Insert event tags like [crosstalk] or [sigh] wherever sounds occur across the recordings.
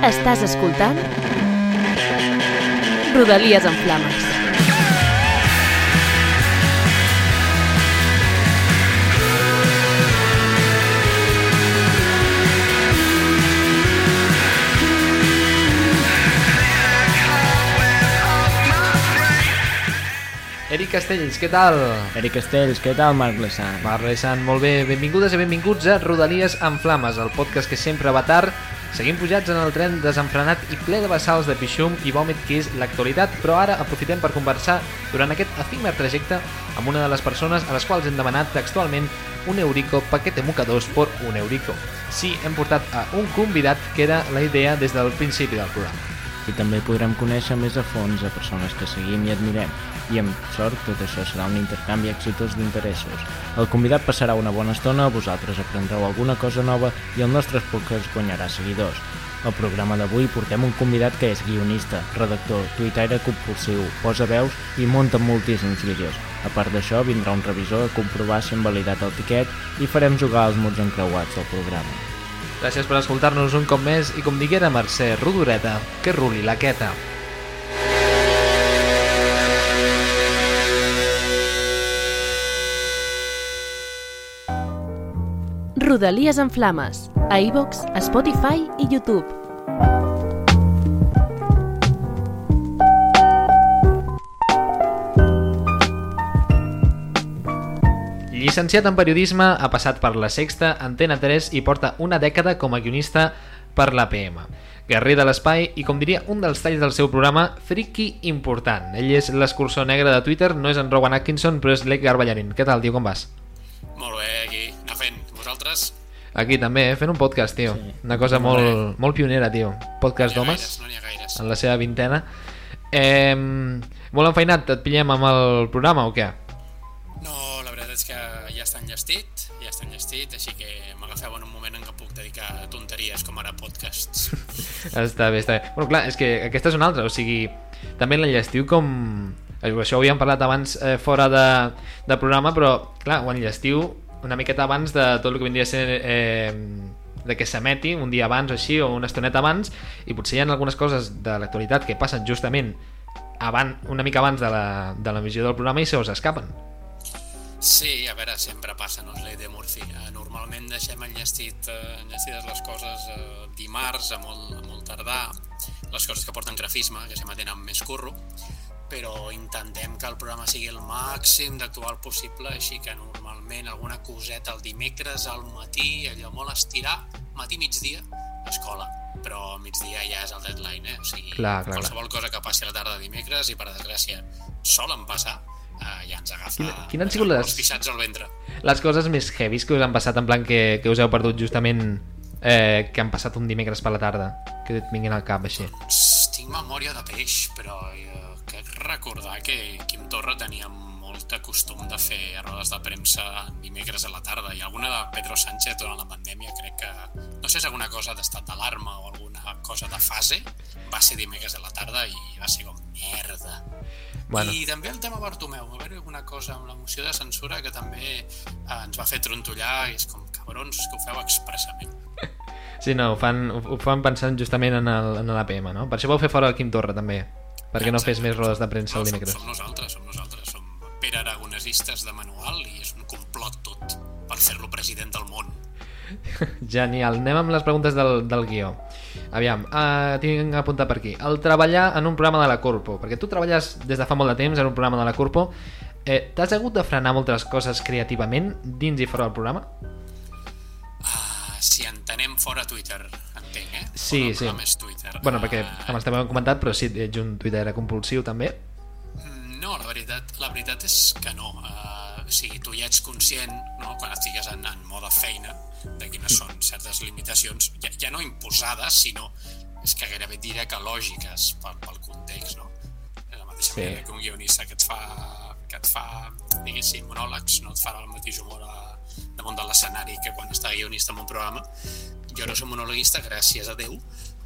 Estàs escoltant Rodalies en Flames. Eric Castells, què tal? Eric Castells, què tal, Marc Lessant? Marc Lessant, molt bé. Benvingudes i benvinguts a Rodalies en Flames, el podcast que sempre va tard. Seguim pujats en el tren desenfrenat i ple de bassals de pixum i vòmit que és l'actualitat, però ara aprofitem per conversar durant aquest efímer trajecte amb una de les persones a les quals hem demanat textualment un eurico paquete mocadors por un eurico. Sí, hem portat a un convidat que era la idea des del principi del programa. I també podrem conèixer més a fons a persones que seguim i admirem. I amb sort, tot això serà un intercanvi exitós d'interessos. El convidat passarà una bona estona, vosaltres aprendreu alguna cosa nova i el nostre podcast guanyarà seguidors. Al programa d'avui portem un convidat que és guionista, redactor, tuitaire compulsiu, posa veus i munta moltíssims vídeos. A part d'això, vindrà un revisor a comprovar si hem validat el tiquet i farem jugar els mots encreuats del programa. Gràcies per escoltar-nos un cop més i com diguera Mercè Rodoreta, que ruli la queta. Rodalies en Flames. A iVox, Spotify i YouTube. Llicenciat en periodisme, ha passat per La Sexta, Antena 3 i porta una dècada com a guionista per l'APM. Guerrer de l'espai i, com diria un dels talls del seu programa, friki important. Ell és l'escursor negre de Twitter, no és en Rowan Atkinson, però és l'Edgar Ballarín. Què tal, tio, com vas? Molt bé, aquí, anar fent. Vosaltres? Aquí també, eh? fent un podcast, tio. Sí. Una cosa Molt molt, molt pionera, tio. Podcast No d'homes, no n'hi ha gaires. en la seva vintena. Eh, molt enfeinat, et pillem amb el programa o què? No, la és que ja està enllestit, ja està enllestit, així que m'agafeu en un moment en què puc dedicar tonteries com ara podcasts. [laughs] Està bé, està bé. Bueno, clar, és que aquesta és una altra, o sigui, també l'enllestiu com... eh, Això ho havíem parlat abans eh, fora de, de programa, però, clar, ho enllestiu una miqueta abans de tot el que vindria a ser... Eh, de que s'emeti un dia abans o així, o una estoneta abans, i potser hi ha algunes coses de l'actualitat que passen justament abans, una mica abans de la- de l'emissió del programa i se us escapen. Sí, a veure, sempre passa, no és llei de Murphy. Eh, Normalment deixem enllestit, eh, enllestides les coses eh, dimarts a molt, a molt tardar, les coses que porten grafisme, que sempre tenen més curro, però intentem que el programa sigui el màxim d'actual possible, així que normalment alguna coseta el dimecres al matí, allò molt estirar, matí-migdia, escola. Però al migdia ja és el deadline, eh? O sigui, Clar, clar, qualsevol cosa que passi a la tarda de dimecres, i per desgràcia solen passar, eh, ja ens agafa Quina- quines han sigut les- els pixats al ventre. Les coses més heavies que us han passat, en plan que, que us heu perdut justament eh, que han passat un dimecres per la tarda, que et vinguin al cap així. Tinc memòria de peix, però eh, crec recordar que Quim Torra tenia molt costum de fer rodes de premsa dimecres a la tarda i alguna de Pedro Sánchez durant la pandèmia crec que, no sé si alguna cosa d'estat d'alarma o alguna cosa de fase va ser dimecres a la tarda i va ser com merda Bueno. i també el tema Bartomeu, va haver alguna cosa amb la moció de censura que també eh, ens va fer trontollar i és com, cabrons, que ho feu expressament [laughs] Sí, no, ho fan, ho, fan pensant justament en el- l'APM, no? Per això vau fer fora el Quim Torra, també. Perquè no fes més rodes de premsa el No, som, dimecres. som nosaltres, som nosaltres, som Pere Aragonesistes de manual i és un complot tot per fer-lo president del món. [laughs] Genial. Anem amb les preguntes del, del guió. Aviam, uh, tinc apuntat per aquí. El treballar en un programa de la Corpo, perquè tu treballes des de fa molt de temps en un programa de la Corpo, eh, t'has hagut de frenar moltes coses creativament dins i fora del programa? Uh, si entenem fora Twitter, entenc, eh? Sí, fora sí. Twitter. Bueno, perquè Ah, ho hem comentat, però sí, ets un tuitera compulsiu també. No, la veritat, la veritat és que no. Uh, o sigui, tu ja ets conscient, no?, quan estigues en, en mode feina, de quines són certes limitacions, ja, ja no imposades, sinó, és que gairebé diré que lògiques pel, pel context, no? De la mateixa sí. manera que un guionista que et fa, que et fa diguéssim, monòlegs, no et farà el mateix humor a, damunt de l'escenari que quan està guionista en un programa. Jo no soc monologuista, gràcies a Déu,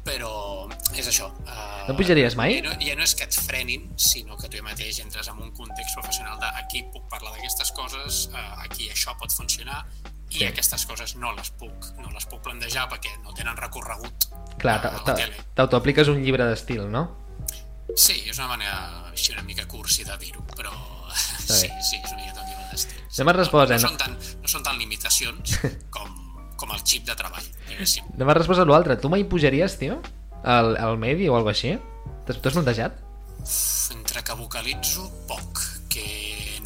però és això. Uh, No pujaries mai? Ja no, ja no és que et frenin, sinó que tu mateix entres en un context professional de aquí puc parlar d'aquestes coses, uh, aquí això pot funcionar, i Sí. aquestes coses no les puc no les puc plantejar perquè no tenen recorregut Clar, tele. t'autoapliques un llibre d'estil, no? Sí, és una manera així una mica cursi de dir-ho, però [laughs] sí, sí, és una mica un llibre d'estil. No m'has respost, eh, no, no? no, són tan, no són tan limitacions [laughs] com, com el xip de treball, diguéssim. M'has respost a l'altre. Tu mai pujaries, tio? Al, al medi o alguna així? T'has plantejat? Entre que vocalitzo poc, que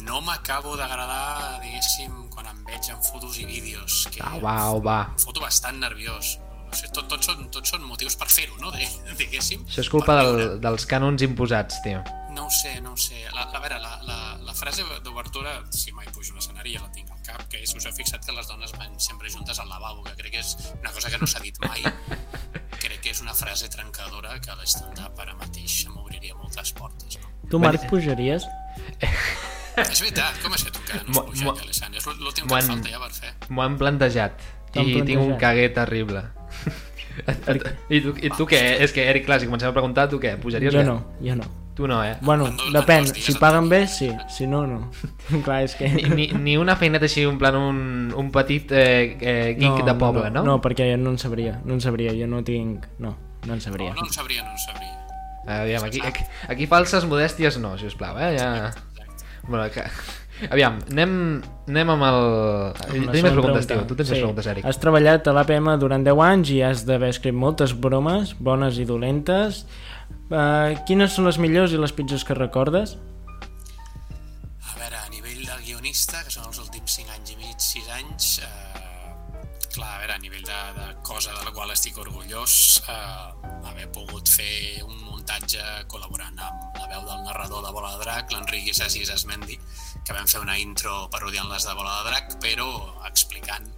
no m'acabo d'agradar, diguéssim, quan em veig en fotos i vídeos, que Au, va, au, va. em foto bastant nerviós. O sigui, tot, tots, són, tots són motius per fer-ho, no? [laughs] Diguéssim. Això és culpa del, dels cànons imposats, tio. No ho sé, no ho sé. La, a veure, la, la, la frase d'obertura, si mai pujo a un escenari ja la tinc al cap, que és, us heu fixat que les dones van sempre juntes al lavabo, que crec que és una cosa que no s'ha dit mai. [laughs] crec que és una frase trencadora que a l'stand-up ara mateix m'obriria moltes portes, no? Tu, Marc, pujaries? és veritat, com és que tu encara no has pujat, Alessandro? És l'últim que falta ja per fer. M'ho han plantejat. I tinc un caguer terrible. I tu, I tu què? És que, Eric, clar, si comencem a preguntar, tu què? Pujaries Jo bé? no, jo no. Tu no, eh? Bueno, depèn, si paguen bé, sí, si no, no. [laughs] Clar, és que... Ni, ni, ni una feineta així, en plan un, un petit eh, eh, geek de poble, no? No, perquè no en sabria, no en sabria, jo no tinc... No, no en sabria. No, no en sabria, no en sabria. Aviam, aquí, aquí, aquí falses modèsties no, si us plau, eh? Ja... Bueno, que... Aviam, anem, anem amb el... Amb Tens més preguntes, pregunta. tio. Tu tens Sí. més preguntes, Eric. Has treballat a l'APM durant 10 anys i has d'haver escrit moltes bromes, bones i dolentes. Uh, quines són les millors i les pitjors que recordes? A veure, a nivell de guionista, que són els últims 5 anys i mig, 6 anys, eh, clar, a veure, a nivell de, de cosa de la qual estic orgullós, eh, haver pogut fer un muntatge col·laborant amb la veu del narrador de Bola de Drac, l'Enric Issassis Esmendi, que vam fer una intro parodiant les de Bola de Drac, però explicant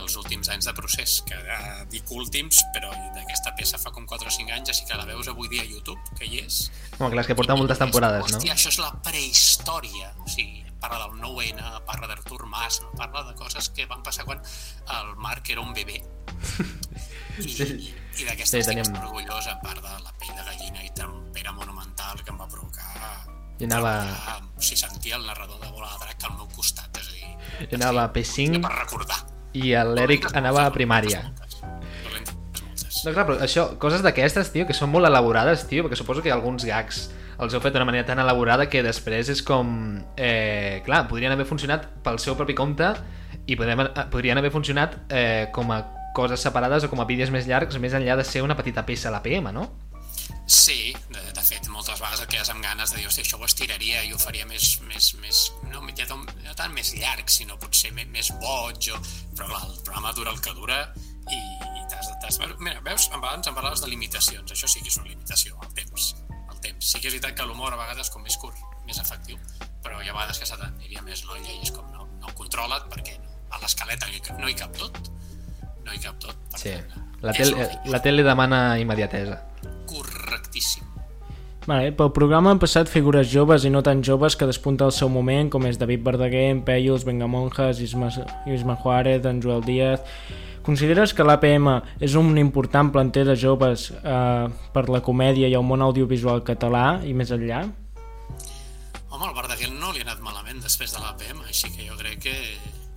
els últims anys de procés, que eh, dic últims, però d'aquesta peça fa com 4 o 5 anys, així que la veus avui dia a YouTube, que hi és, Home, clar, és que porta moltes temporades, no? Hòstia, això és la prehistòria. O sigui, parla del 9-N, parla d'Artur Mas, no? parla de coses que van passar quan el Marc era un bebè. [laughs] I, Sí. i d'aquesta Sí, sí, estic teníem- orgullós, a part de la pell de gallina i tempera monumental que em va provocar... I anava- treballar, O sigui, sentia el narrador de Bola de Drac al meu costat, és a dir... Jo anava a Per P5 recordar. i l'Eric anava a primària. No, clar, però això, coses d'aquestes, tio, que són molt elaborades, tio, perquè suposo que alguns gags els heu fet d'una manera tan elaborada que després és com... Eh, clar, podrien haver funcionat pel seu propi compte i podrien, podrien haver funcionat eh, com a coses separades o com a vídeos més llargs, més enllà de ser una petita peça a l'APM, no? Sí, de, de fet, moltes vegades et quedes amb ganes de dir, hòstia, això ho estiraria i ho faria més, més, més no, ja tant, no tant més llarg, sinó potser més, més boig, o... però clar, el programa dura el que dura i, i t'has... t'has- Mira, veus, abans em parlaves de limitacions, això sí que és una limitació, el temps. El temps. Sí que és veritat que l'humor a vegades com més curt, més efectiu, però hi ha vegades que se t'aniria més l'olla i és com no, no controla't perquè no, a l'escaleta no no hi cap tot, no hi cap tot. Sí. tant, La, és tel el que hi la tele demana immediatesa. Correctíssim. Vale, pel programa han passat figures joves i no tan joves que despunta el seu moment, com és David Verdaguer, en Peyos, Vengamonjas, Isma, Isma Juárez, en Joel Díaz... Consideres que l'APM és un important planter de joves eh, per la comèdia i el món audiovisual català i més enllà? Home, al Verdaguer no li ha anat malament després de l'APM, així que jo crec que...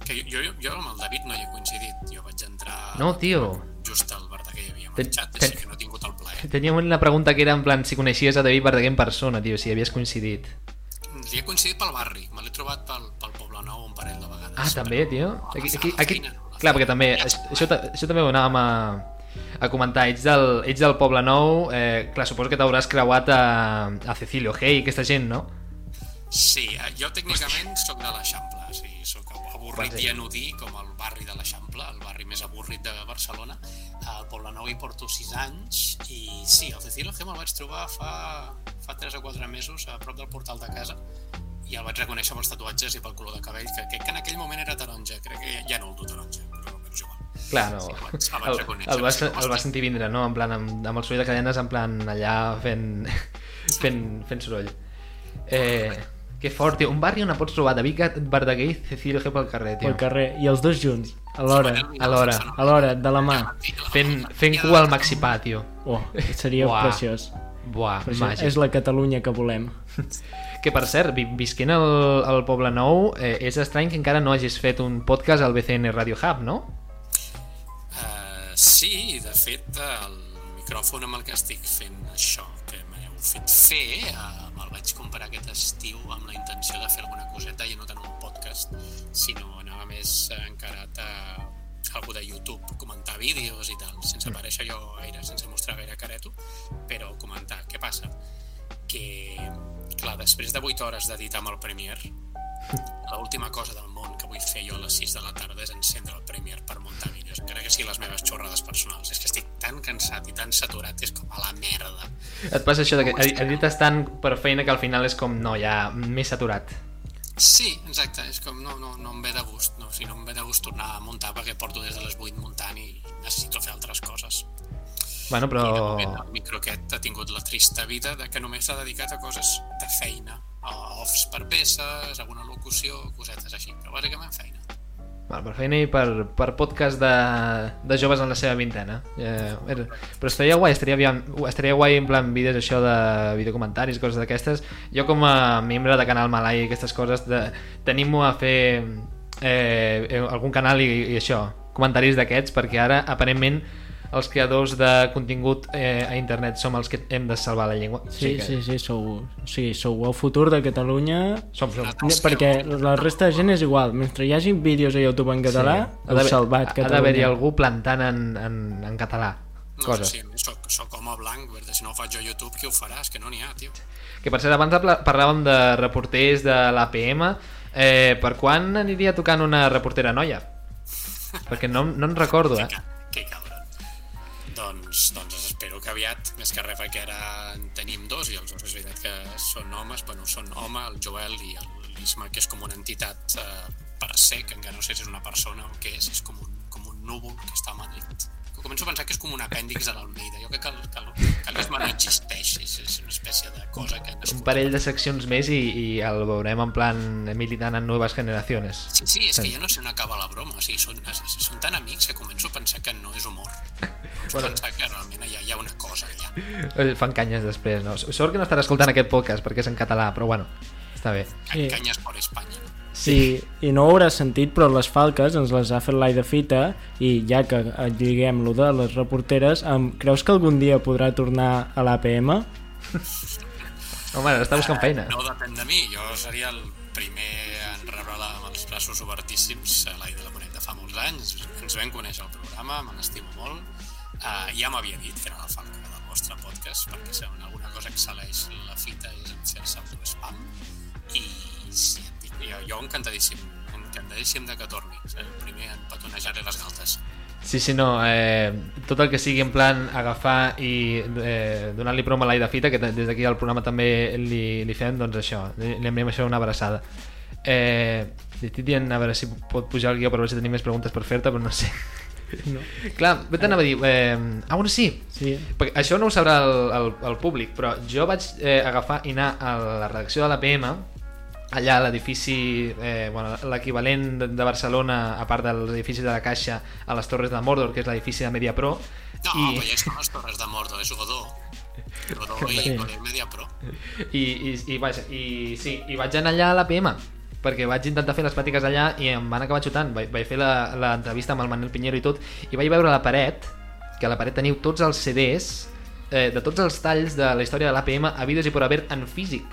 que jo, jo, jo amb el David no hi he coincidit. Jo vaig entrar... No, tio. Just al Verdaguer havia Ten- marxat, ten- així que no he tingut el plaer. Teníem una pregunta que era en plan si coneixies a David Verdaguer en persona, tio, si havies coincidit. Li he coincidit pel barri, me l'he trobat pel, pel Poble Nou un parell de vegades. Ah, també, però tio. Aquí, aquí, aquí... Clar, perquè també, això, això també ho anàvem a, a comentar. Ets del, ets del Poble Nou, eh, clar, suposo que t'hauràs creuat a, a Cecilio Hey, aquesta gent, no? Sí, eh, jo tècnicament sóc de l'Eixample, avorrit i anodí com el barri de l'Eixample, el barri més avorrit de Barcelona. Al Poble Nou hi porto 6 anys i sí, el Cecilio G me'l vaig trobar fa, fa 3 o 4 mesos a prop del portal de casa i el vaig reconèixer pels tatuatges i pel color de cabell, que crec que en aquell moment era taronja, crec que ja no el du taronja, però, és igual. Clar, no. Sí, el vaig- el vaig El, vas, sí, el vas sentir vindre, no? En plan, amb, amb el soroll de cadenes, en plan, allà fent, fent, fent soroll. Eh, que fort, tio. Un barri on pots trobar David Verdaguer i Cecilio G pel carrer, tio. Pel carrer, i els dos junts, alhora, alhora, alhora, de la mà. Fent, fent cua al Maxipà, tio. Oh, seria Buah. preciós. Buah, preciós. màgic. És la Catalunya que volem. Que per cert, vi- visquent al, al Poble Nou, eh, és estrany que encara no hagis fet un podcast al BCN Radio Hub, no? Uh, sí, de fet, el micròfon amb el que estic fent això, fer, eh, me'l vaig comprar aquest estiu amb la intenció de fer alguna coseta i no tant un podcast, sinó anava més encarat a algú de YouTube, comentar vídeos i tal, sense aparèixer jo gaire, sense mostrar gaire careto, però comentar. Què passa? Que, clar, després de 8 hores d'editar amb el Premiere, l'última cosa del món que vull fer jo a les 6 de la tarda és encendre el Premiere per muntar vídeos, encara que siguin les meves xorrades personals. És que estic tan cansat i tan saturat, és com a la merda. Et passa això de que edi- edites tant per feina que al final és com, no, ja m'he saturat. Sí, exacte, és com no, no, no em ve de gust, no, o sigui, no em ve de gust tornar a muntar perquè porto des de les 8 muntant i necessito fer altres coses. Bueno, I de però... moment el microquet ha tingut la trista vida de que només s'ha dedicat a coses de feina, offs per peces, alguna locució, cosetes així, però bàsicament feina. Bueno, per feina i per, per podcast de, de joves en la seva vintena. Eh, era- però estaria guai, estaria, estaria guai en plan vídeos això de videocomentaris, coses d'aquestes. Jo com a membre de Canal Malai i aquestes coses, tenim-ho a fer eh, eh, algun canal i, i això, comentaris d'aquests, perquè ara aparentment els creadors de contingut eh, a internet som els que hem de salvar la llengua. Sí, que sí, sí, sou, sí, sou el futur de Catalunya Som, som. perquè la resta de gent és igual mentre hi hagi vídeos a YouTube en català Ha heu salvat Ha d'haver-hi Catalunya algú plantant en, en, en català No, coses. Sí, soc, soc home blanc, perquè si no ho faig jo a YouTube, qui ho farà? És que no n'hi ha, tio. Que per cert, abans parlàvem de reporters de l'APM. Eh, per quan aniria tocant una reportera noia? Perquè no, no en recordo, eh? Doncs, doncs espero que aviat, més que res perquè ara en tenim dos i els dos és veritat que són homes, bueno, són home, el Joel i l'Isma, que és com una entitat eh, per ser, que encara no sé si és una persona o què és, és com un, com un núvol que està a Madrid. Començo a pensar que és com un apèndix de l'Almeida. Jo crec que, el- que, el- que no existeix, és, és una espècie de cosa que ha Un parell de seccions més i, i el veurem en plan militant en noves generacions. Sí, sí, és que jo no sé on acaba la broma. O sigui, són, són tan amics que començo a pensar que no és humor. Començo a pensar que realment hi ha, hi ha una cosa allà. Fan canyes després, no? Sort que no estarà escoltant aquest podcast perquè és en català, però bueno, està bé. Sí. Canyes per Espanya. Sí, i no ho hauràs sentit, però les falques ens les ha fet l'Ai de Fita i ja que et lliguem lo de les reporteres, em, creus que algun dia podrà tornar a l'APM? [laughs] Home, està buscant feina. No depèn de mi, jo seria el primer en rebre-la amb els braços obertíssims a l'Ai de la Bonet de fa molts anys. Ens vam conèixer al programa, me n'estimo molt. Uh, ja m'havia dit que era la falca del vostre podcast, perquè si alguna cosa excel·leix la fita és en fer-se auto-spam. I sí, jo, jo encantadíssim, encantadíssim de que torni. El primer en petonejar-li les galtes. Sí, sí, no, eh, tot el que sigui en plan agafar i eh, donar-li prom a l'Ai de Fita, que des d'aquí al programa també li, li fem, doncs això, li, li enviem això una abraçada. Eh, li estic dient a veure si pot pujar el guió per veure si tenim més preguntes per fer-te, però no sé. [laughs] No. Clar, bé t'anava a dir... Eh, ah, bueno, sí, Sí. perquè això no ho sabrà el, el, el públic, però jo vaig eh, agafar i anar a la redacció de l'APM, allà a l'edifici, eh, bueno, l'equivalent de, de Barcelona, a part dels edificis de la Caixa, a les Torres de Mordor, que és l'edifici de Mediapro, No, I- però ja són les torres de Mordor, és Godó. Godó [laughs] i, Sí. I Media Pro. i, i, i, vaja, i, sí, i vaig anar allà a l'APM, perquè vaig intentar fer les pràctiques allà i em van acabar xutant. Vaig, vaig fer la- l'entrevista amb el Manel Pinheiro i tot, i vaig veure a la paret, que a la paret teniu tots els CDs eh, de tots els talls de la història de l'APM habides i por haver en físic,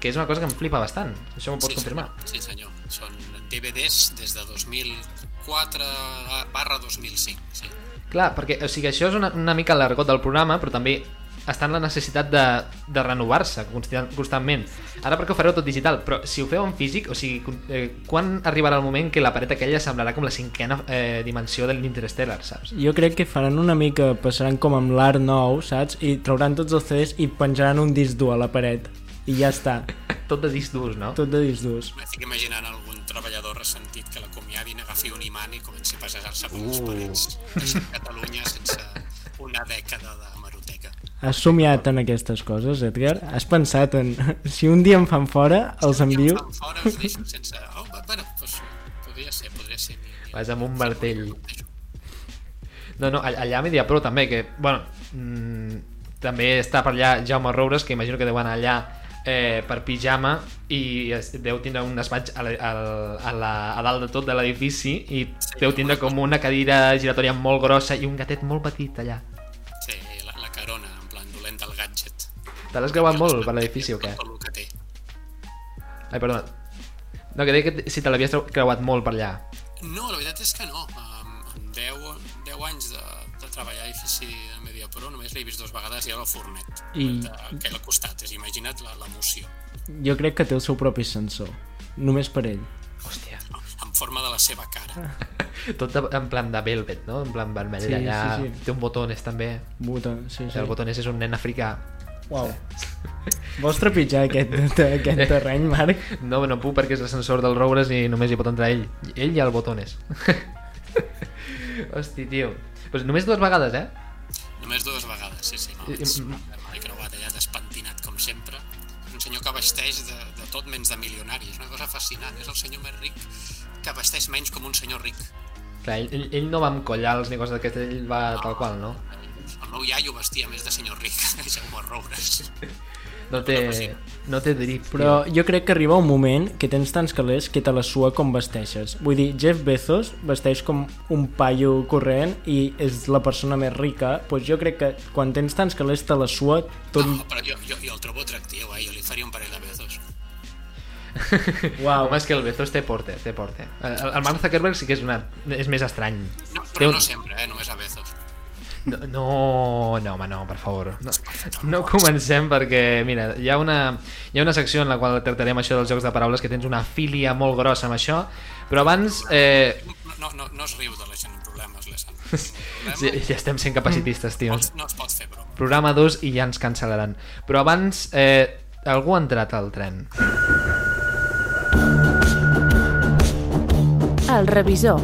que és una cosa que em flipa bastant. Això m'ho pots sí, confirmar? Senyor. Sí, senyor. Són DVDs des de 2004 barra 2005. Sí. Clar, perquè o sigui, això és una, una mica l'argot del programa, però també està en la necessitat de, de renovar-se constant, constantment. Ara perquè ho fareu tot digital, però si ho feu en físic, o sigui, eh, quan arribarà el moment que la paret aquella semblarà com la cinquena eh, dimensió de l'Interstellar, saps? Jo crec que faran una mica, passaran com amb l'art nou, saps? I trauran tots els CDs i penjaran un disc dur a la paret. I ja està, Tot de disc durs, no? tot de disc durs. M'estic imaginant algun treballador ressentit que l'acomiadin, agafi un imant i comenci a passejar-se per les Uh. parets. Deixi Catalunya sense una dècada de maroteca. Has somiat en aquestes coses, Edgar? Has pensat en... [laughs] Si un dia em fan fora, els I em envio... fan fora, us deixen sense... Oh, bueno, doncs, podria ser, podria ser. Mi, mi, Vas amb un martell. No, no, all- allà a Mediapro també, que, bueno, mm, també està per allà Jaume Roures, que imagino que deu anar allà eh, per pijama i es, deu tindre un despatx a, la, a, a, la, a dalt de tot de l'edifici i deu tindre com una cadira giratòria molt grossa i un gatet molt petit allà. Sí, la, la Te l'has creuat molt per l'edifici o què? Tot el que té. Ai, perdona. No, que deia que si te l'havies creuat molt per allà. No, la veritat és que no. Um, en 10, 10 anys de, de treballar a edifici només l'he vist dues vegades i era el fornet. I- que al costat, és, imagina't la- l'emoció. Jo crec que té el seu propi sensor. Només per ell. Hòstia. En forma de la seva cara. [laughs] Tot en plan de velvet, no? En plan vermell Sí, allà. sí, sí. Té un botones també. Buta, sí, sí. El botones és un nen africà. Uau. [laughs] Vols trepitjar aquest, [laughs] aquest terreny, Marc? No, no puc perquè és l'ascensor del Roures i només hi pot entrar ell. Ell i el botones. Hosti, tio. Pues només dues vegades, eh? Només dues vegades, sí, sí. No? I- i- allà despentinat, com sempre. Un senyor que vesteix de, de tot menys de milionari. És una cosa fascinant. És el senyor més ric que vesteix menys com un senyor ric. Clar, ell, ell, ell no va amb collals ni coses d'aquestes, ell va tal qual, no? El meu iaio vestia més de senyor ric [laughs] Jaume Roures. [laughs] No té, no té drip, Però jo crec que arriba un moment que tens tants calés que te la sua com vesteixes. Vull dir, Jeff Bezos vesteix com un paio corrent i és la persona més rica. Doncs jo crec que quan tens tants calés te la sua tot... No, però jo, jo, jo el trobo atractiu, eh? Jo li faria un parell de besos. [laughs] Uau. Home, és que el Bezos té porte, té porte. El, el Mark Zuckerberg sí que és, una, és més estrany. No, Té però un- no sempre, eh? Només a Bezos. No, no, no, home, no, per favor. No, no comencem perquè, mira, hi ha, una, hi ha una secció en la qual tractarem això dels jocs de paraules que tens una filia molt grossa amb això, però abans... Eh, No, no, no es riu de la gent amb problemes, l'Essan. [laughs] sí, ja estem sent capacitistes, tio. No es pot fer broma. Programa 2 i ja ens cancel·laran. Però abans, eh, algú ha entrat al tren. El revisor.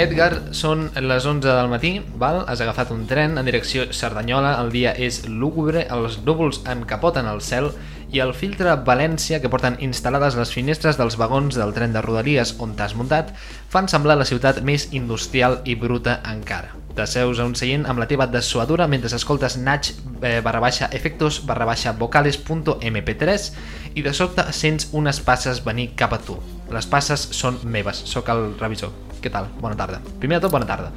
Edgar, són les 11 del matí, val? has agafat un tren en direcció Cerdanyola, el dia és lúgubre, els núvols encapoten el cel i el filtre València que porten instal·lades les finestres dels vagons del tren de Rodalies on t'has muntat fan semblar la ciutat més industrial i bruta encara. T'asseus a un seient amb la teva dessuadura mentre escoltes Nach eh, barra baixa efectos barra baixa vocales.mp3 i de sobte sents unes passes venir cap a tu. Les passes són meves, sóc el revisor. Què tal? Bona tarda. Primer de tot, bona tarda.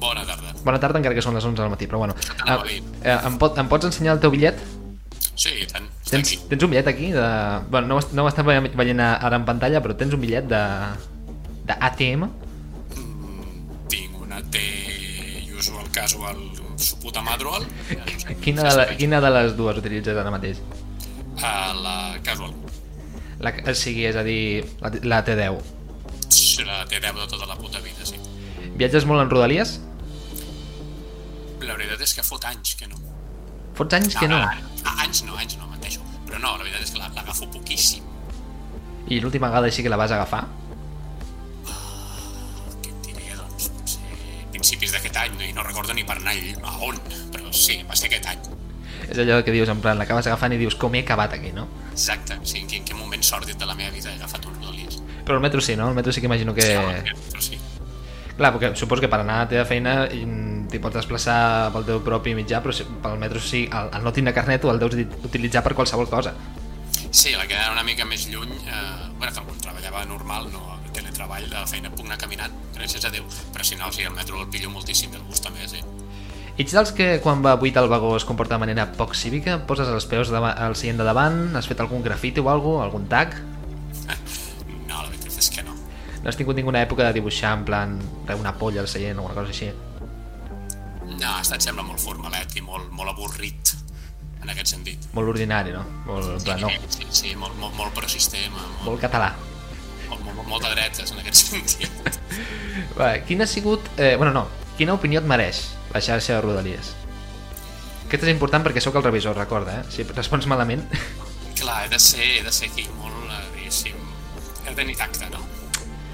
Bona tarda. Bona tarda, encara que són les 11 del matí, però bueno. t'anava a Eh, eh, em, pot, em pots ensenyar el teu bitllet? Sí, i tant. Està Tens, aquí. tens un bitllet aquí? De... Bueno, no, no ve- veient ara en pantalla, però tens un bitllet de... de ATM? Tinc una T usual casual su puta madrual. Ja no sé. Quina de, la, quina de les dues utilitzes ara mateix? Uh, la casual. La, o sigui, és a dir, la, la T10. La T10 de tota la puta vida, sí. Viatges molt en rodalies? La veritat és que fot anys que no. Fots anys que no. Ah, anys no, anys no, menteixo. Però no, la veritat és que la- l'agafo poquíssim. I l'última vegada així que la vas agafar? Què et diré, doncs, potser principis d'aquest any, no? i no recordo ni per anar a on, però sí, va ser aquest any. És allò que dius, en plan, l'acabes agafant i dius, com he acabat aquí, no? Exacte, sí, en quin, quin moment sòrdid de la meva vida he agafat un rodalies. Però el metro sí, no? El metro sí que imagino que... Però sí. Clar, perquè suposo que per anar a la teva feina mm, t'hi pots desplaçar pel teu propi mitjà, però si, pel metro sí, al, al no tindre carnet o el deus utilitzar per qualsevol cosa. Sí, la que era una mica més lluny, eh, bueno, que quan treballava normal, no teletreball, de la feina puc anar caminant, gràcies a Déu, però si no, sí, el metro el pillo moltíssim, el gusta més, eh? Ets dels que quan va buit el vagó es comporta de manera poc cívica? Poses els peus al seient de davant? Has fet algun grafiti o alguna algun tag? No. Has tingut ninguna època de dibuixar en plan de una polla al seient o alguna cosa així? No, ha estat sembla molt formalet i molt, molt avorrit, en aquest sentit. Molt ordinari, no? Molt, en plan, no, Sí, sí, molt, molt, molt prosistema, molt, molt català. molt, molt, molt de dretes, en aquest sentit. [laughs] Va, quina ha sigut... Eh, bueno, no. Quina opinió et mereix la xarxa de Rodalies? Aquest és important perquè sóc el revisor, recorda, eh? Si respons malament... Clar, he de ser, he de ser aquí molt, eh, diguéssim, he de tenir tacte, no?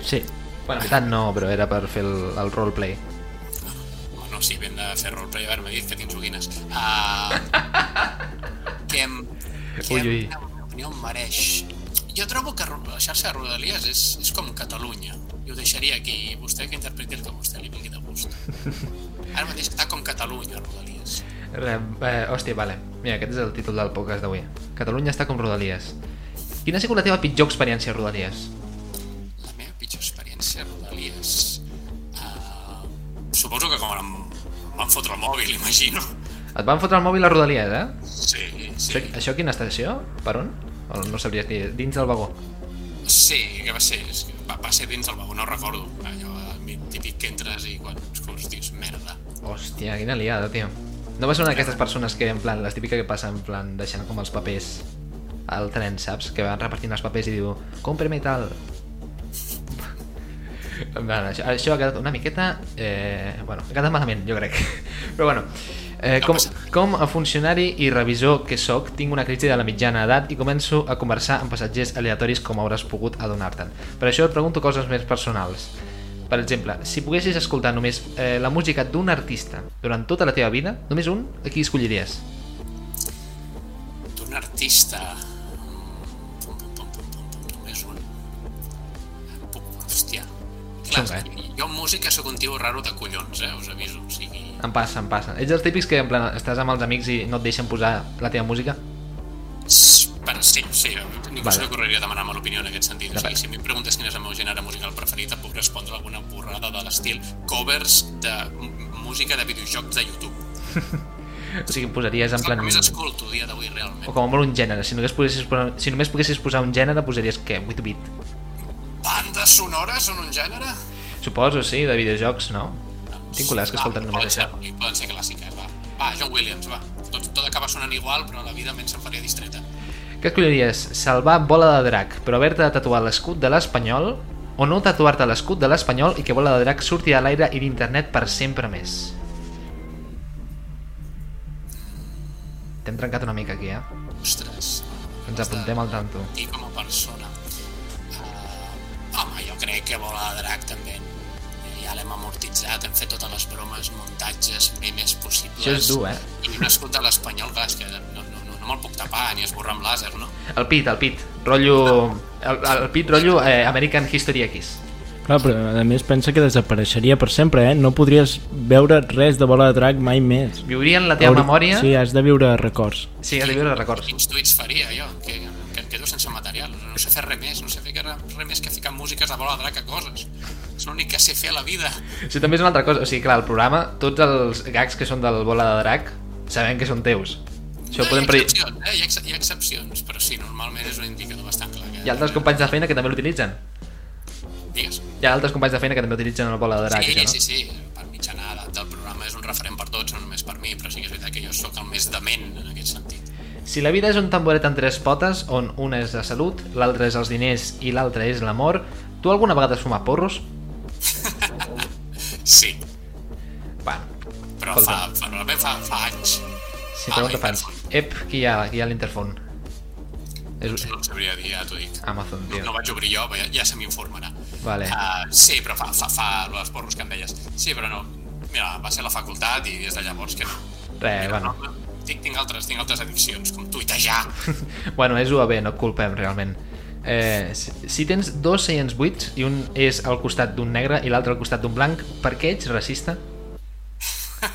Sí. Bueno, en veritat no, però era per fer el, el roleplay. Bueno, sí, ben de fer roleplay, a veure, m'ha dit que tinc joguines. Uh, que em, que Ui, ui. em, opinió em mereix. Jo trobo que la xarxa de Rodalies és, és com Catalunya. I ho deixaria aquí, vostè que interpreti el que vostè li vingui de gust. Ara mateix està com Catalunya, Rodalies. Re, eh, hòstia, vale. Mira, aquest és el títol del podcast d'avui. Catalunya està com Rodalies. Quina ha sigut la teva pitjor experiència a Rodalies? Suposo que com amb van fotre el mòbil, [laughs] imagino. Et van fotre el mòbil a Rodalies, eh? Sí, sí. Això, això quina estació? Per on? O no sabries dir, dins del vagó. Sí, que va ser, va, va ser dins del vagó, no recordo. Allò típic que entres i quan escoltes dius, merda. Hòstia, quina liada, tio. No va ser una d'aquestes persones que, en plan, les típiques que passen, en plan, deixant com els papers al tren, saps? Que van repartint els papers i diu, cómpreme tal. En plan, això, això ha quedat una miqueta... Eh, bueno, ha quedat malament, jo crec. Però bueno, eh, com, com a funcionari i revisor que sóc, tinc una crisi de la mitjana edat i començo a conversar amb passatgers aleatoris com hauràs pogut adonar-te'n. Per això et pregunto coses més personals. Per exemple, si poguessis escoltar només eh, la música d'un artista durant tota la teva vida, només un, a qui escolliries? D'un artista... Clar, Xunga, eh? jo música sóc un tio raro de collons, eh? Us aviso. O sigui, Em passa, em passa. Ets dels típics que en plan, estàs amb els amics i no et deixen posar la teva música? però sí, sí, ningú Vale. se li ocorreria demanar-me l'opinió en aquest sentit. O sigui, si a mi em preguntes quin és el meu gènere musical preferit, et puc respondre alguna borrada de l'estil covers de música de videojocs de YouTube. [laughs] O sigui, posaries en plan... més escolto dia d'avui, realment. O com a molt un gènere. Si només, poguessis, posar- si només poguessis posar un gènere, posaries què? 8 bit. Bandes sonores són un gènere? Suposo, sí, de videojocs, no? Tinc col·legues que escolten només això. Poden ser clàssiques, va. Va, John Williams, va. Tot, tot acaba sonant igual, però la vida almenys se'n faria distreta. Què escolliries? Salvar bola de drac, però haver-te de tatuar l'escut de l'Espanyol o no tatuar-te l'escut de l'Espanyol i que bola de drac surti a l'aire i d'internet per sempre més? T'hem trencat una mica aquí, eh? Ostres. Ens apuntem al tanto. I com a persona. Crec que Bola de Drac també ja l'hem amortitzat, hem fet totes les bromes, muntatges, memes possibles. Això és dur, eh? I un escut de l'Espanyol, clar, és que no, no, no, no me'l puc tapar ni esborrar amb làser, no? El pit, el pit. Rotllo... El, el pit, rotllo eh, American History X. Clar, però a més pensa que desapareixeria per sempre, eh? No podries veure res de bola de drac mai més. Viuria en la teva Hauri- memòria... Sí, has de viure records. sí has de viure records. Quins tuits faria jo? Que, que em quedo sense material. No sé fer res més, no sé fer res més que ficar músiques de Bola de Drac a coses. És l'únic que sé fer a la vida. Sí, també és una altra cosa. O sigui, clar, el programa, tots els gags que són del bola de drac, sabem que són teus. Això no, podem hi ha excepcions, eh? hi, ha, hi ha excepcions, però sí, normalment és un indicador bastant clar. Que... Hi ha altres companys de feina que també l'utilitzen. Digues. Hi ha altres companys de feina que també utilitzen el bola de drac, Sí, això, no? sí, sí, per mitjana del programa és un referent per tots, no només per mi, però sí que és veritat que jo sóc el més dement en aquest sentit. Si la vida és un tamboret amb tres potes, on una és la salut, l'altra és els diners i l'altra és l'amor, tu alguna vegada has fumat porros? [laughs] Sí, Bueno, però fa, fa, fa, fa anys. si Ah, pregunta la fans. Interfon. Ep, qui hi ha, qui hi ha a l'Interfon? És No sabria dir, ja t'ho dic. Amazon, No, tio. no vaig obrir jo, però ja, ja se m'informarà. Vale. Uh, sí, però fa, fa, fa els porros que em deies. Sí, però no. Mira, va ser la facultat i des de llavors que no. Res, bueno. no, tinc, tinc, altres, tinc altres addiccions, com tuitejar. [laughs] bueno, és UAB, no et culpem realment. Eh, si, si tens dos seients buits i un és al costat d'un negre i l'altre al costat d'un blanc, per què ets racista? [laughs]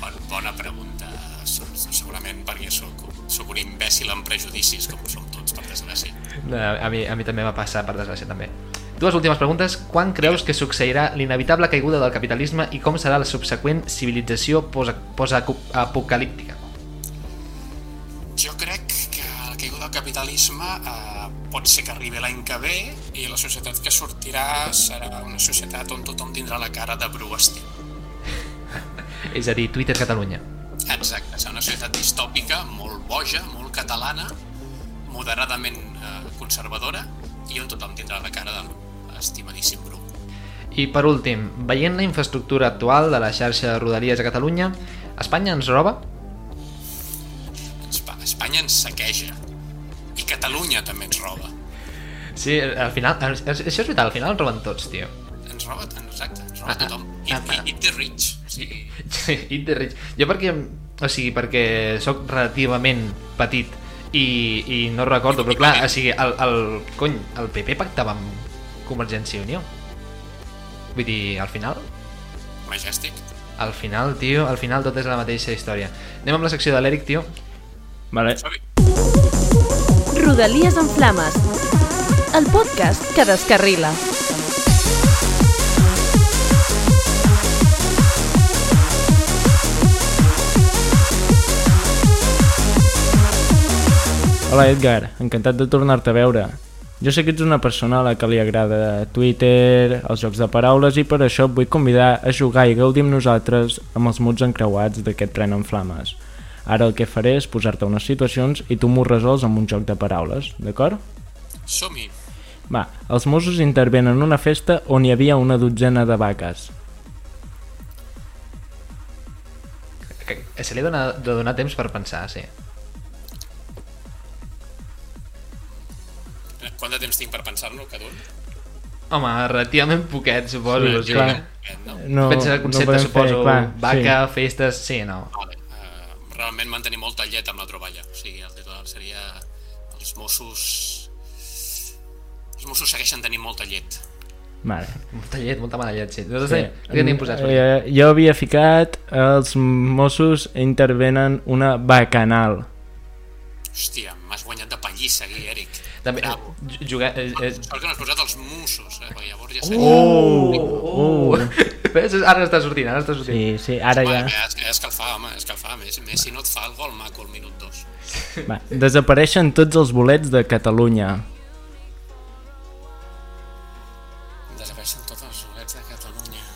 Bon, bona pregunta. Se- Segurament perquè sóc, sóc un imbècil amb prejudicis, com som tots, per desgràcia. Eh, A mi, a mi també va passar, per desgràcia, també. Dues últimes preguntes. Quan creus que succeirà l'inevitable caiguda del capitalisme i com serà la subseqüent civilització post-apocalíptica? Jo crec que el caigut del capitalisme eh, pot ser que arribi l'any que ve i la societat que sortirà serà una societat on tothom tindrà la cara de Bru Estil. [laughs] És a dir, Twitter Catalunya. Exacte, serà una societat distòpica, molt boja, molt catalana, moderadament eh, conservadora i on tothom tindrà la cara de l'estimadíssim Bru. I per últim, veient la infraestructura actual de la xarxa de rodalies a Catalunya, Espanya ens roba? Espa- Espanya ens saqueja i Catalunya també ens roba. Sí, al final, això és veritat, al final ens roben tots, tio. Ens roba, exacte, ens roba Ah, tothom. Ah, ah. i, i the rich. Sigui, Eat the rich. Jo perquè, o sigui, perquè sóc relativament petit i, i no recordo, però clar, o sigui, el, el, cony, el PP pactava amb Convergència i Unió. Vull dir, al final... Majestic. Al final, tio, al final tot és la mateixa història. Anem amb la secció de l'Eric, tio. Vale. Rodalies en flames. El podcast que descarrila. Hola Edgar, encantat de tornar-te a veure. Jo sé que ets una persona a la que li agrada Twitter, els jocs de paraules i per això et vull convidar a jugar i gaudir amb nosaltres amb els mots encreuats d'aquest tren en flames. Ara el que faré és posar-te unes situacions i tu m'ho resols amb un joc de paraules, d'acord? Som-hi. Va, els Mossos intervenen en una festa on hi havia una dotzena de vaques. Que- Se li ha dona- de donar temps per pensar, sí. Quant de temps tinc per pensar-lo, cada un? Home, relativament poquet, suposo. Sí, Sí, clar. Eh, No? No, Pensa el concepte, podem suposo, clar, vaca, festes... Sí, no. Vale. Uh, realment mantenir molta llet amb la troballa. O sigui, el titular seria els Mossos... Els Mossos segueixen tenint molta llet. Sí. Vale. Molta llet, molta mala llet, sí. Nosaltres Sí. sí. tenim posats. aquí. Eh, jo havia ficat els Mossos intervenen una bacanal. Hòstia, m'has guanyat de pallissa aquí, Eric. També, Bravo. ju- jugar... Eh, eh, Sort que n'has posat els Mossos, eh? perquè llavors ja sé. Oh! oh. [laughs] Ves, ara està sortint, ara està sortint. Sí, sí, ara ja... Home, és, és escalfar, home, és escalfar. Messi, Messi no et fa el gol maco al minut 2. Va, [laughs] desapareixen tots els bolets de Catalunya. Desapareixen tots els bolets de Catalunya.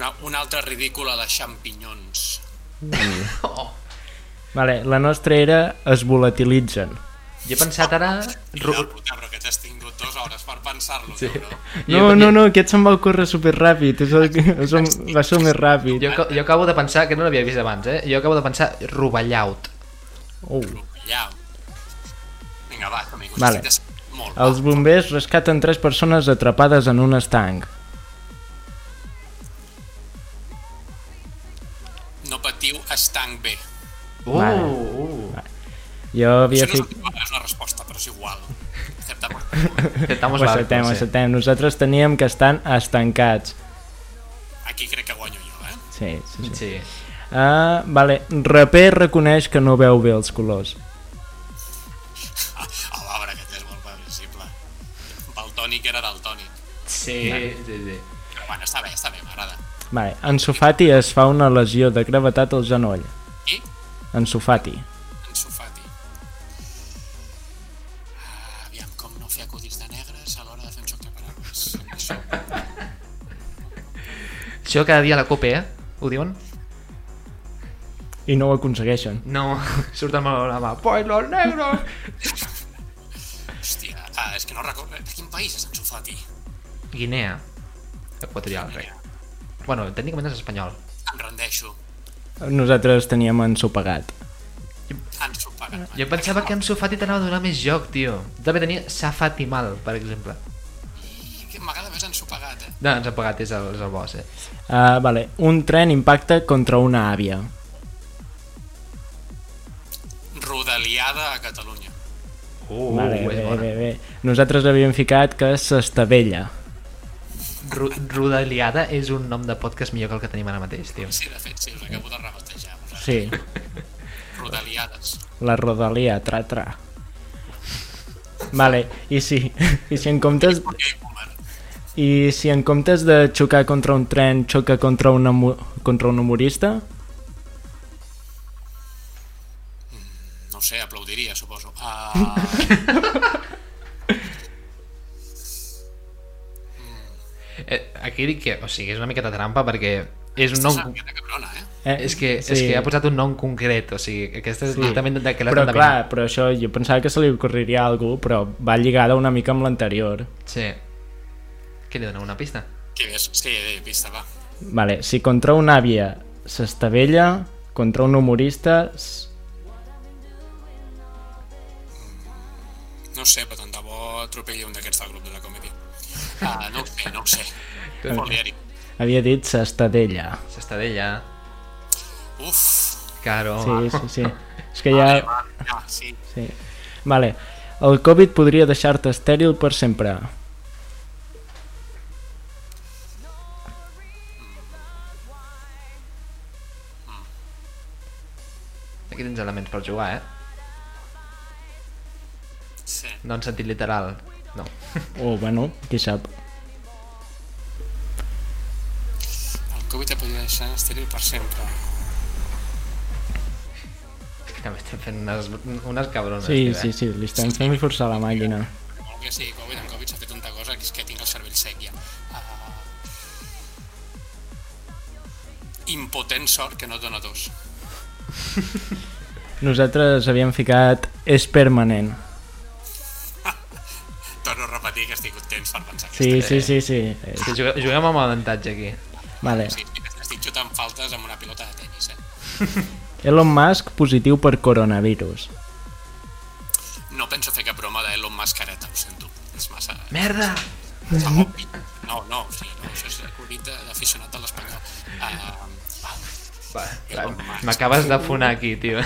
Una, una altra ridícula de xampinyons. [laughs] Vale, la nostra era es volatilitzen. Jo he pensat ara... Ru... puta, però que t'has tingut dues hores per pensar-lo, Sí. no? No, no, no, aquest se'm va ocórrer superràpid, és el, que- és el, va ser més ràpid. Jo, jo acabo de pensar, que no l'havia vist abans, eh? Jo acabo de pensar roballaut. Oh. Ja. Vinga, va, amigos, Vale. molt. Els bombers rescaten tres persones atrapades en un estanc. Estanc bé. Uh, Vale. uh. Jo havia Això no és, ficat... una, és una resposta, però és igual. Acceptable. Estamos Ho acceptem, ho sí. acceptem. Nosaltres teníem que estan estancats. Aquí crec que guanyo jo, eh? Sí, sí, sí. Sí. Ah, vale. Raper reconeix que no veu bé els colors. Ah, el l'arbre aquest és molt previsible. Baltònic era daltònic. Sí, sí, sí. Però bueno, està bé, està bé, m'agrada. Vale. En Sofati es fa una lesió de gravetat al genoll. I En Sofati. en Sofati. Ah, aviam, com no fer acudits de negres a l'hora de fer un xoc de paraules. Això. [laughs] Això cada dia a la COPE, eh? Ho diuen? I no ho aconsegueixen. No, [laughs] surt amb la mà. Pues los negros! Hòstia, ah, és que no recordo... De quin país és en Sofati? Guinea. Equatorial, crec. Bueno, tècnicament és espanyol. Em rendeixo. Nosaltres teníem ensopegat. Ens ho paguen. Jo pensava que en Sofati t'anava a donar més joc, tio. També tenia Safati mal, per exemple. Que M'agrada més ensopegat, eh? No, ens ha pagat, és el, és el bo, sí. Uh, vale. Un tren impacta contra una àvia. Rodaliada a Catalunya. Uh, vale, bé, bona. bé, bé. Nosaltres havíem ficat que s'estavella. Ru Rodaliada és un nom de podcast millor que el que tenim ara mateix, tio. Sí, de fet, sí, us acabo de rebatejar. Sí, [laughs] Rodaliades. la rodalia, tra, tra. Vale, i si, [laughs] i si en comptes... I si en comptes de xocar contra un tren, xoca contra, una, contra un humorista? No ho sé, aplaudiria, suposo. Uh, [laughs] Eh, aquí dic que, o sigui, és una miqueta trampa perquè és un nom... Cabrona, eh? Eh, És que, sí. és que ha posat un nom concret, o sigui, aquesta és Sí. directament de que l'ha Però clar, però això jo pensava que se li ocorreria a algú, però va lligada una mica amb l'anterior. Sí. Què li dona una pista? Que és, sí, eh, pista, va. Vale, si contra una àvia s'estavella, contra un humorista... s- No sé, però tant de bo atropelli un d'aquests del grup de la comèdia. Ah, no ho sé, no ho sé. Foli, Eric. Havia dit s'estadella. S'estadella. Uf. Caro. Sí, sí, sí. És que ja... Va, ja, sí. Sí. Vale. El Covid podria deixar-te estèril per sempre. Aquí tens elements per jugar, eh? Sí. No en sentit literal. No. O, bueno, qui sap. El Covid te podria deixar estèril per sempre. Ja m'estem fent unes, unes cabrones, Sí, eh? sí, sí, li estem fent forçar la màquina. Molt que sí, Covid en Covid s'ha fet tanta cosa que és que tinc el cervell sec ja. Uh... Impotent sort que no dona dos. Nosaltres havíem ficat és permanent. Sí, sí, sí, sí. Eh, Sí, juguem, amb avantatge aquí. Vale. Sí, estic xutant faltes amb una pilota de tenis, eh? [laughs] Elon Musk positiu per coronavirus. No penso fer cap broma d'Elon Musk careta, ho sento. És massa... Merda! obvi. No, no, o sigui, no, això és acudit de- d'aficionat de l'espanyol. Uh. M'acabes de fonar aquí, tio.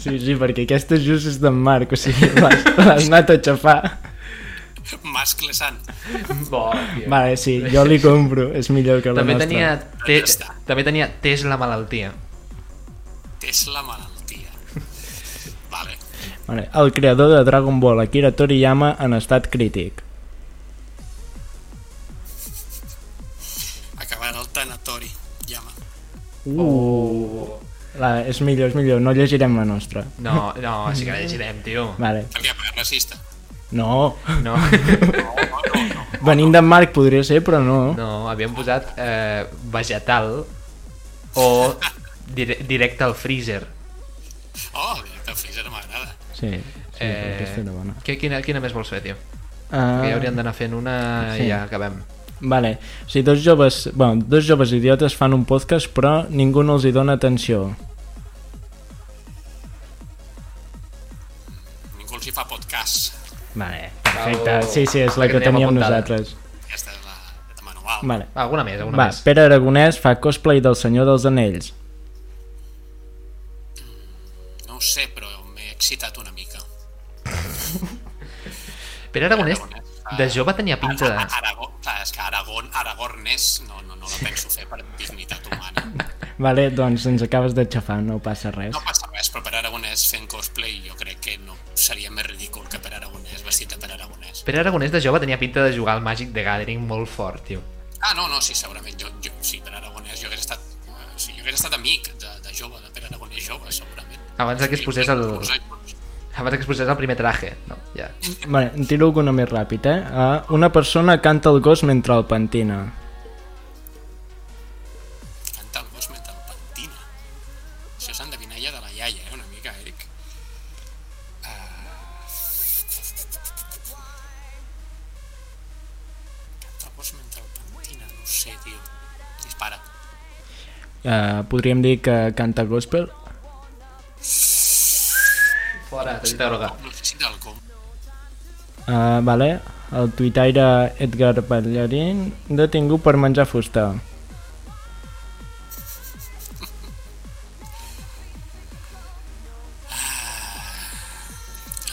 Sí, sí, perquè aquesta just és d'en Marc, o sigui, [laughs] l'has l'has anat a xafar. [laughs] Musk Lesan. Bo, tio. Vale, sí, jo li compro, és millor que la També nostra. tenia, te, Ja també tenia Tesla malaltia. Tesla malaltia. Vale. Vale. El creador de Dragon Ball, Akira Toriyama, en estat crític. Acabarà el tanatori. Llama. Uh. La, és millor, és millor, no llegirem la nostra. No, no, sí que la llegirem, tio. Vale. Per què? Perquè és racista. No, No, [laughs] venint d'en Marc podria ser, però no. no havíem posat eh, vegetal o dire directe al freezer. Oh, directe al freezer m'agrada. Sí, sí Eh, aquesta era bona. què, quina, quina més vols fer, tio? Uh, Que ja hauríem d'anar fent una sí. i ja acabem. Vale, o sigui, dos joves, bueno, dos joves idiotes fan un podcast però ningú no els hi dona atenció. Ningú els hi fa podcast. Vale, perfecte. Bravo. Sí, sí, és la La que que teníem apuntada. nosaltres. Aquesta és la de manual. Vale. Alguna més, alguna Va, més. Pere Aragonès fa cosplay del Senyor dels Anells. No ho sé, però m'he excitat una mica. [laughs] Pere Aragonès, Aragonès, de jove tenia pinta de... Aragó, és que Aragón, Aragornès no, no, no la penso fer per dignitat humana. [laughs] Vale, doncs ens acabes de xafar, no passa res. No passa res, però per Aragonès fent cosplay jo crec que no seria més ridícul Pere Aragonès de jove tenia pinta de jugar al Magic the Gathering molt fort, tio. Ah, no, no, sí, segurament. Jo, jo, sí, per Aragonès jo hagués estat, eh, sí, jo hagués estat amic de, de jove, de per Aragonès jove, segurament. Abans que es posés el... Abans que es posés el primer traje. No, ja. Vale, en tiro alguna més ràpid, eh? Uh, una persona canta el gos mentre el pentina. Uh, podríem dir que canta gospel. Fora, targeta groga. No necessita alcohol. Uh, vale, el tuitaire Edgar Ballarín detingut per menjar fusta.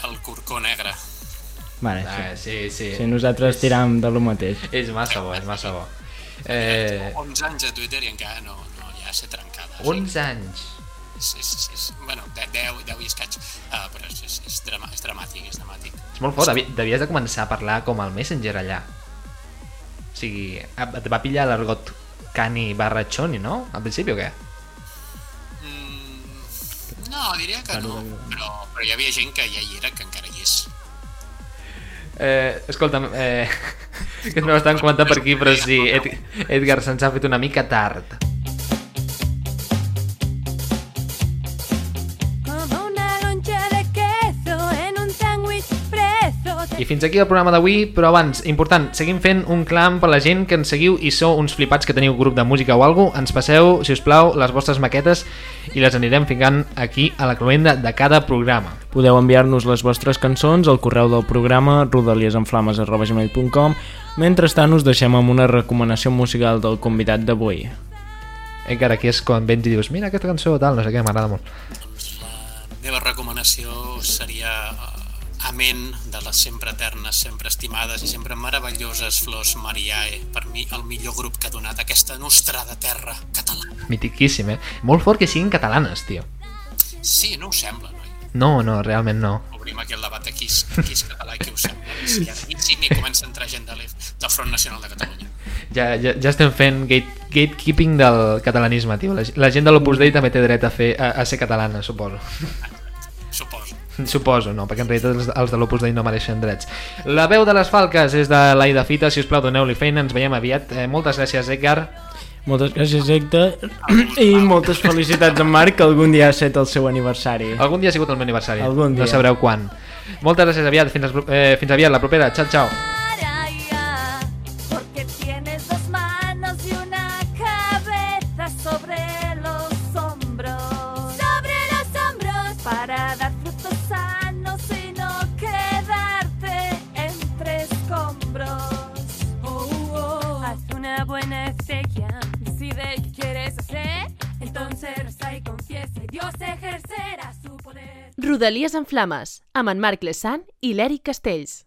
El corcó negre. Vale, Ah, sí. sí, sí. Si nosaltres tiram de lo mateix. És massa bo, és massa bo. Eh, 11 anys a Twitter i encara no, ja sé trencada. 11 anys. És, és, és, bueno, 10, 10 i escaig, uh, però és, és, és, drama, és dramàtic, és dramàtic. És molt fort, devi- devies de començar a parlar com el Messenger allà. O sigui, et va pillar l'argot cani barra choni, no? Al principi o què? Mm, no, diria que no, però, però hi havia gent que ja hi era, que encara hi és. Eh, escolta'm, eh, [laughs] que no estan comentant per aquí, però sí, Ed, Edgar se'ns ha fet una mica tard. I fins aquí el programa d'avui, però abans, important, seguim fent un clam per la gent que ens seguiu i sou uns flipats que teniu grup de música o alguna ens passeu, si us plau, les vostres maquetes i les anirem ficant aquí a la cloenda de cada programa. Podeu enviar-nos les vostres cançons al correu del programa rodaliesenflames.gmail.com Mentrestant us deixem amb una recomanació musical del convidat d'avui. Encara aquí és quan vens i dius, mira aquesta cançó, tal, no sé què, m'agrada molt. La meva recomanació seria eh, Amén de les sempre eternes, sempre estimades i sempre meravelloses Flors Mariae. Per mi, el millor grup que ha donat aquesta nostrada terra catalana. Mitiquíssim, eh? Molt fort que siguin catalanes, tio. Sí, no ho sembla, noi? No, no, realment no. Obrim aquí el debat de qui és, qui és català i qui ho sembla. Si ja sí, ni comença a entrar gent de del Front Nacional de Catalunya. Ja, ja, ja estem fent gate, gatekeeping del catalanisme, tio. La, la gent de l'Opus Dei també té dret a, fer, a, a ser catalana, suposo. suposo. Suposo, no, perquè en realitat els, els de l'Opus Dei no mereixen drets. La veu de les falques és de l'Aida Fita, si us plau doneu-li feina, ens veiem aviat. Eh, moltes gràcies, Edgar. Moltes gràcies, Héctor, [clears throat] i moltes felicitats en Marc, que algun dia ha estat el seu aniversari. Algun dia ha sigut el meu aniversari, Algun dia. no sabreu quan. Moltes gràcies, aviat, fins, els- eh, fins aviat, la propera, xau, xau. Rodalies en Flames, amb en Marc Lesant i l'Eric Castells.